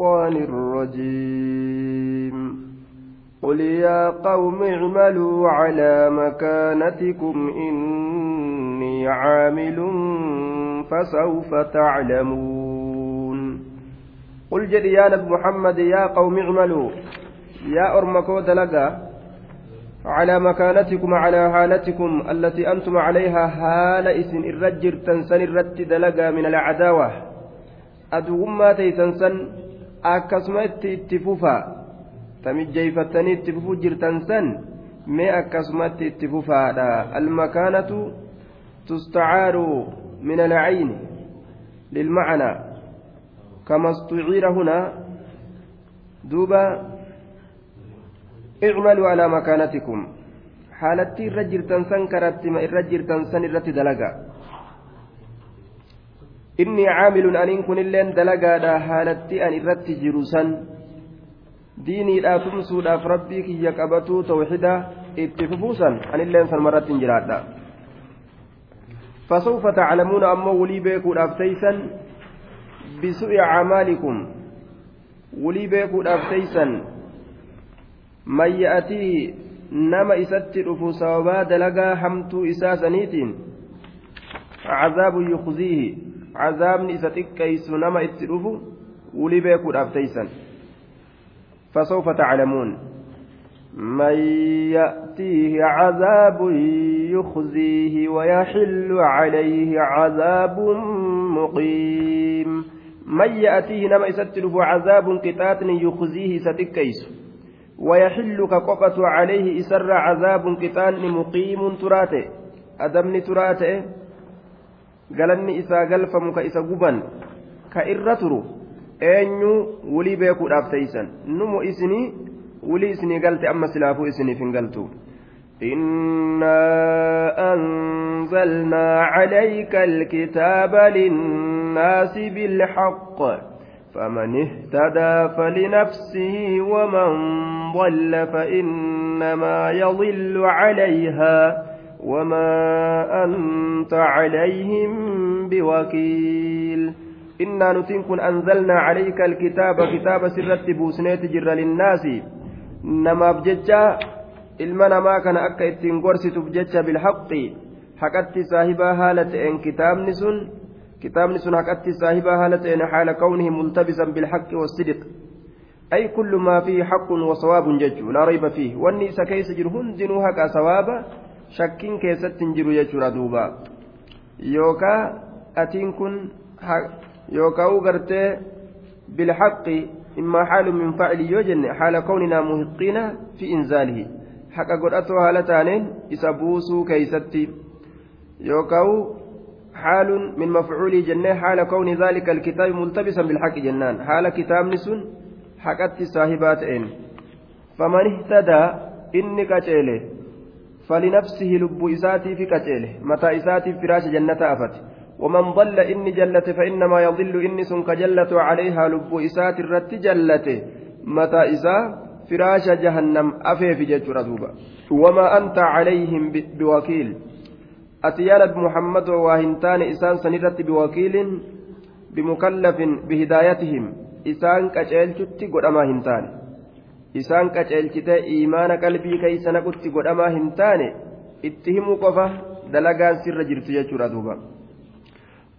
الشيطان الرجيم. قل يا قوم اعملوا على مكانتكم إني عامل فسوف تعلمون. قل جد يا نبي محمد يا قوم اعملوا. يا أرمكو دلقا. على مكانتكم على حالتكم التي أنتم عليها حال إسن الرجر تنسن الرت دلقا من العداوة. أدوما تيسنسن akkasuma itti itti fufaa tamijjeeyfattanii itti fufuu jirtan san mee akkasumatti itti fufaadha almakaanatu tustacaaru min alcayni lilmacnaa kama istuciira hunaa duuba icmaluu alaa makaanatikum haalatti irra jirtan san karattima irra jirtan san irratti dalaga inni caamilun aniin kunilleen dalagaadha haalatti an irratti jiru san diiniidhaa tumsuudhaaf rabbii kiyya qabatuu tawxida itti fufuusan anilleen sanmarratti hin jiraadha فسوف تعلمون أما ولي بيكو أفتيسا بسوء أعمالكم ولي بيكو أفتيسا من يأتيه نما إستر فسوابا دلقا حمتو إساسنيتين عذاب يخزيه عذابني إذا تكيس نما اتلوفو ولي بيكو أفتيسا فسوف تعلمون. من يأتيه عذاب يخزيه ويحل عليه عذاب مقيم. من يأتيه نما يستلف عذاب قطات يخزيه ستكيس ويحل كقفة عليه إسر عذاب قطان مقيم تراته أدمني تراته galanni isaa galfamu ka isa guban ka irra turu eenyu wulii beekuudhaaf teeysan numu isinii wulii isinii galte amma silaafuu isiniif hin galtu إنا أنزلنا عليك الكتاب للناس بالحق فمن اهتدى فلنفسه ومن ضل فإنما يضل عليها وما أنت عليهم بوكيل إنا نتنكن أنزلنا عليك الكتاب كتاب سرت بوسنيت جر للناس نما kana akka ittiin gorsituuf jecha bilhaqqi haqatti saahibaa haala ta'een kitaabni sun kitaabni sun haqatti saahibaa haala ta'een haala kawnihi multabisan bilhaqqi wasidq ay kullu maa fiihi haqqun wasawaabun jechuu laa rayba fiihi wanni isa keessa jiru hundinuu haqa sawaaba shakkiin keessatti hin jiru jechuudha duuba yookaa gartee bilhaqqi immaa haalu min faacili yoo jenne haala kawninaa muhiqiina fi inzaalihi haqa godhatoo haala taaneen isa buusuu keeysatti yookaan حال من مفعول جنة حال كون ذلك الكتاب ملتبسا بالحق جنان حال كتاب نسون حقت صاحبات إن فمن اهتدى إني كتيله فلنفسه لب إساتي في كتيله متى إساتي فراش جنة أفت ومن ضل إني جلت فإنما يضل إني سنك جلت عليها لب إسات الرت جلت متى إسا؟ فراش جهنم. أفي في جج ردوبا وما أنت عليهم بوكيل. أتيانت محمد وهنتان إسان سنرت بوكيل بمكلف بهدايتهم. إسان كجلت قد أما هنتان keeysa naqutti godhamaa hin taane itti himuu qofa dalagaan sirra jirtu jechuudha duuba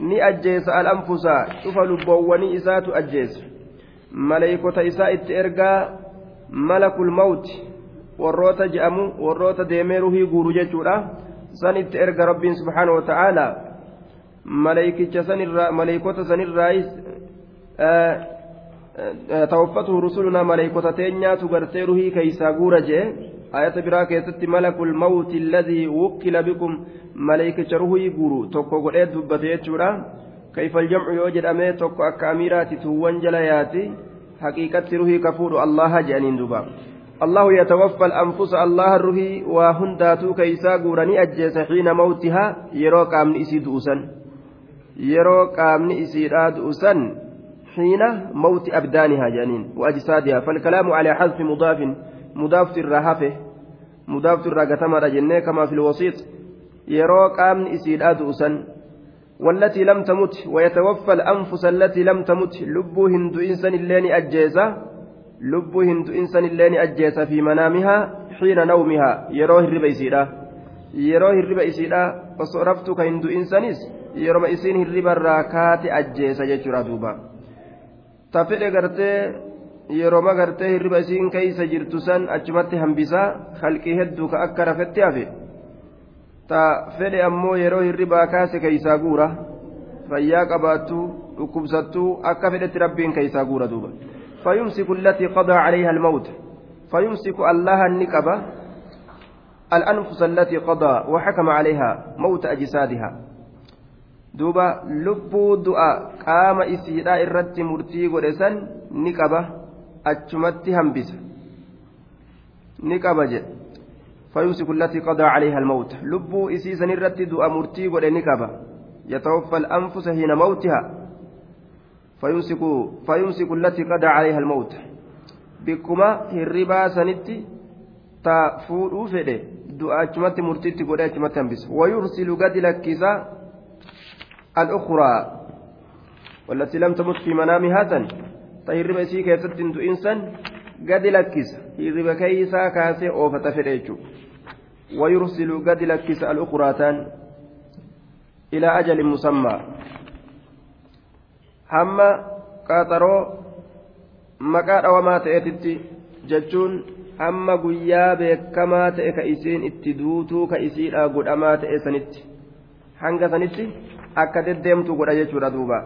ni ajjeessa al'aanfuusaa dhufa lubboowwanii isaatu ajjeessa maleeykota isaa itti ergaa mala kulmawti warroota je'amu warroota deemee ruhii guuru jechuudha san itti erga rabbiin subhaana wa ta'aala maleeykicha sanirraa maleeykota sanirraayis tawaffatu rusulunaa maleeykota teenyaatu gartee ruhii keeysaa guura je'e. تينيات غرتي روحي كيسا غورا جي آية برا كيست ملك الموت الذي وكل بكم ملائكة روحي غورو توكو قد دبتي كيف الجمع يوجد أمي؟ توكو أكا أميراتي توان جلاياتي حقيقة روحي كفور. الله جانين دوبا. الله يتوفى الأنفس. الله الروحي وهنداتو كيسا قوراني أجيس حين موتها. يرو قامن إسي دوسا يرو قامن إسي دوسا حين موت أبدانها جانين. وأجسادها. فالكلام على حذف مضاف مضاف الرهافه مضاف الرقتمر جنة كما في الوسيط يرو قامن إسي دوسا والتي لم تمت ويتوفى الأنفس التي لم تمت لبو هند إنسان اللين أجيزة لبو هند إنسان اللين أجيزة في منامها حين نومها يروه الربا يسيرا يروه الربا يسيرا وصرفت كهند إنسانيس yeroo hirriba irraa kaate ajjeesa jechuudha duuba. Tafedhe gartee yeroo gartee hirriba isiin keeysa jirtu san achumatti hambisaa halqii hedduu ka akka rafetti hafe ta fedhe ammoo yeroo hirribaa kaase keeysaa guura fayyaa qabaattuu dhukkubsattuu akka fedhetti rabbiin keeysaa guura duuba فيمسك التي قضى عليها الموت فيمسك الله النكبة الأنفس التي قضى وحكم عليها موت أجسادها du'a qaama isiidhaa irratti murtii godhe san ni qaba achumatti hambisa. Ni qaba jedhe فيمسك التي قضى عليها الموت لبو إسيسا الرتد أمرتي ولنكبة يتوفى الأنفس حين موتها فيمسك فيمسك التي قضى عليها الموت بكما هربا سنتي تفور فده دعاء مرتي قد أجمت ويرسل قد لكسا الأخرى والتي لم تمت في منامها ta hirriba isii keessatti hin du'in san gadi lakkisa. Hirriba keeysaa kaasee oofata fedhe jechuudha. Wayursilu gadi lakkisa al ukuraataan ilaa ajalin musammaa. Hamma qaxaroo maqaa dhawamaa ta'eetitti jechuun hamma guyyaa beekamaa ta'e ka isiin itti duutuu ka isiidhaa godhamaa ta'e sanitti. Hanga sanitti akka deddeemtu godha jechuudha duuba.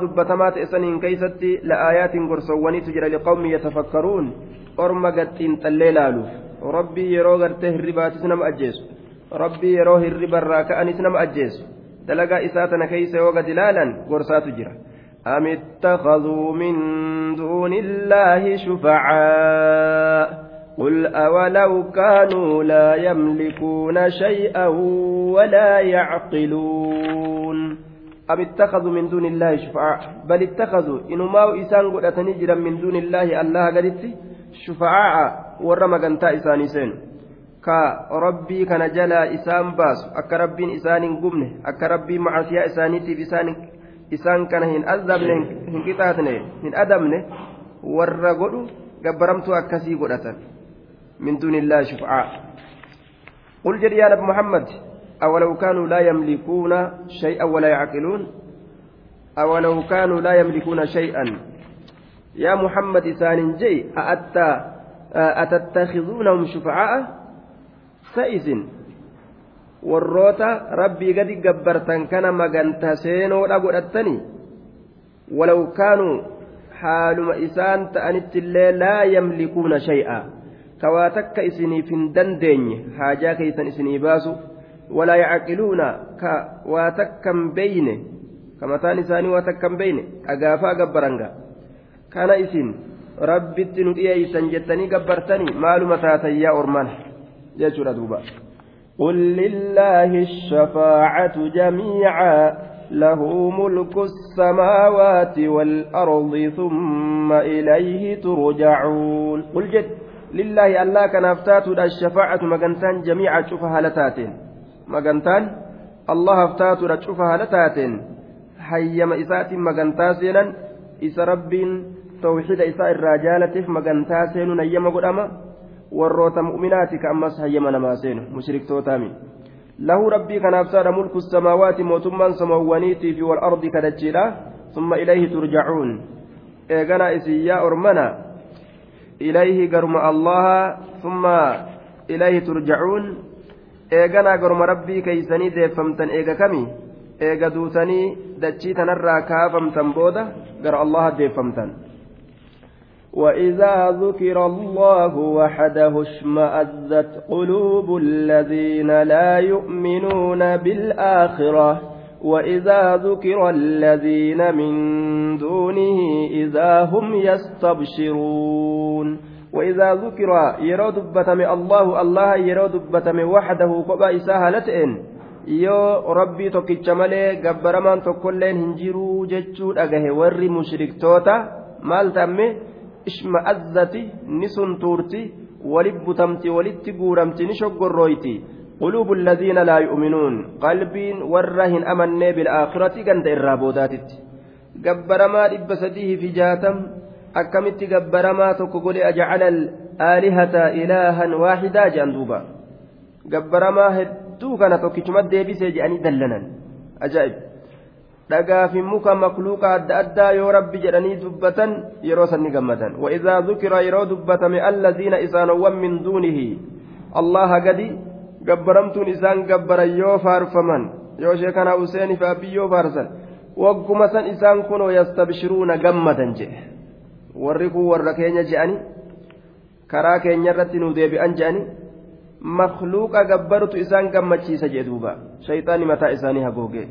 Dubbatamaa ta'e saniin keeysatti la'aayaatiin gorsowwaniitu jira liqawmi yatafakkaruun orma gaxiin xallee laaluuf rabbii yeroo gartee hirribaatis nama ajjeesu rabbii yeroo hirribarraa ka'anis nama ajjeesu dalagaa isaa tana keeysa yoo gad ilaalan gorsaatu jira أم اتخذوا من دون الله شفعاء قل أولو كانوا لا يملكون شيئا ولا يعقلون أم اتخذوا من دون الله شفعاء بل اتخذوا إنما إسان قد أتنجرا من دون الله الله قدت شفعاء warra magantaa isaanii seenu ka rabbii kana jalaa isaan baasu akka rabbiin isaan hin gubne akka rabbiin macasiyaa isaaniitiif isaan kana hin azabne hin qixaatne hin adamne warra godhu gabbaramtuu akkasii godhatan min duunillaahi shufcaa قل جل يا نبي محمد أولو كانوا لا يملكون شيئا ولا يعقلون أولو كانوا لا يملكون شيئا يا محمد ثان جي أأتى أتتخذونهم شفعاء rabbii gadi gabbartan kana maganta seenoodha godhattani walaw kaanuu haaluma isaan ta'anitti illee laa yamlikuuna shay'a ka waa takka isiniif hin dandeenye haajaa keeysan isinii baasu ka waa takkan beyne ka mataan isaanii waa takkan beyne dhagaafaa gabbaranga kana isin rabbitti nu dhiyeeysan jettanii gabbartanii maaluma taatan yaa orman jechuudha duuba قل لله الشفاعة جميعا له ملك السماوات والأرض ثم إليه ترجعون قل جد لله الله كان افتات الشفاعة مقنتان جميعا شوفها لتاتين مقنتان الله افتات شوفها لتاتين حيما إسات مقنتاسينا إس رب tawxiida isaa irraa jaalatiif magantaa seenuun hayyama godhama warroota mu'minaati ka ammas hayyama namaa seenu mushriktootaami lahu rabbii kanaaf saadha mulku samaawaati mootummaan samawwaniitii fi wal ardi kadachiidha summa ilayhi turjacuun eegana isin yaa ormana ilayhi garuma allaha summa ilayhi turjacuun eeganaa garuma rabbii keeysanii deeffamtan eega kami eega duutanii dachii tanarraa kaafamtan booda gara allaha deeffamtan وإذا ذكر الله وحده اشمأزت قلوب الذين لا يؤمنون بالآخرة وإذا ذكر الذين من دونه إذا هم يستبشرون وإذا ذكر يرى دبتم الله الله يرى دبتم وحده قبا إساها لتئن yoo rabbii tokkicha malee gabbaramaan tokkolleen hin jiruu jechuu dhagahe warri mushriktoota maal tamme ishma'azzati ni suntuurti walit butamti walitti guuramti ni shoggorrooyti قلوب الذين لا يؤمنون قلبين ورهن أمني بالآخرة كنت إرابوداتت قبرما إبسديه في جاتم أكمت قبرما تقول أجعل الآلهة إلها واحدا جندوبا قبرما هدو كان توكيشما ديبسي جاني دلنا أجائب dhagaa fi muka makluuqa adda addaa yoo rabbi jedhanii dubbatan yeroo sanni gammadan wa'idaa dhukira yeroo dubbatame allaziina isaanowwan min duunihi allaha gadi gabbaramtuun isaan gabbaran yoo faarfaman yoo sheekana huseeni fi abbii yoo faarsan wagguma san isaan kunoo yastabshiruuna gammadan jedhe warri kun warra keenya je'ani karaa keenya irratti nu deebi'an je'ani makluuqa gabbarutu isaan gammachiisa jedhe duuba. Shayxaani mataa isaanii hagoogee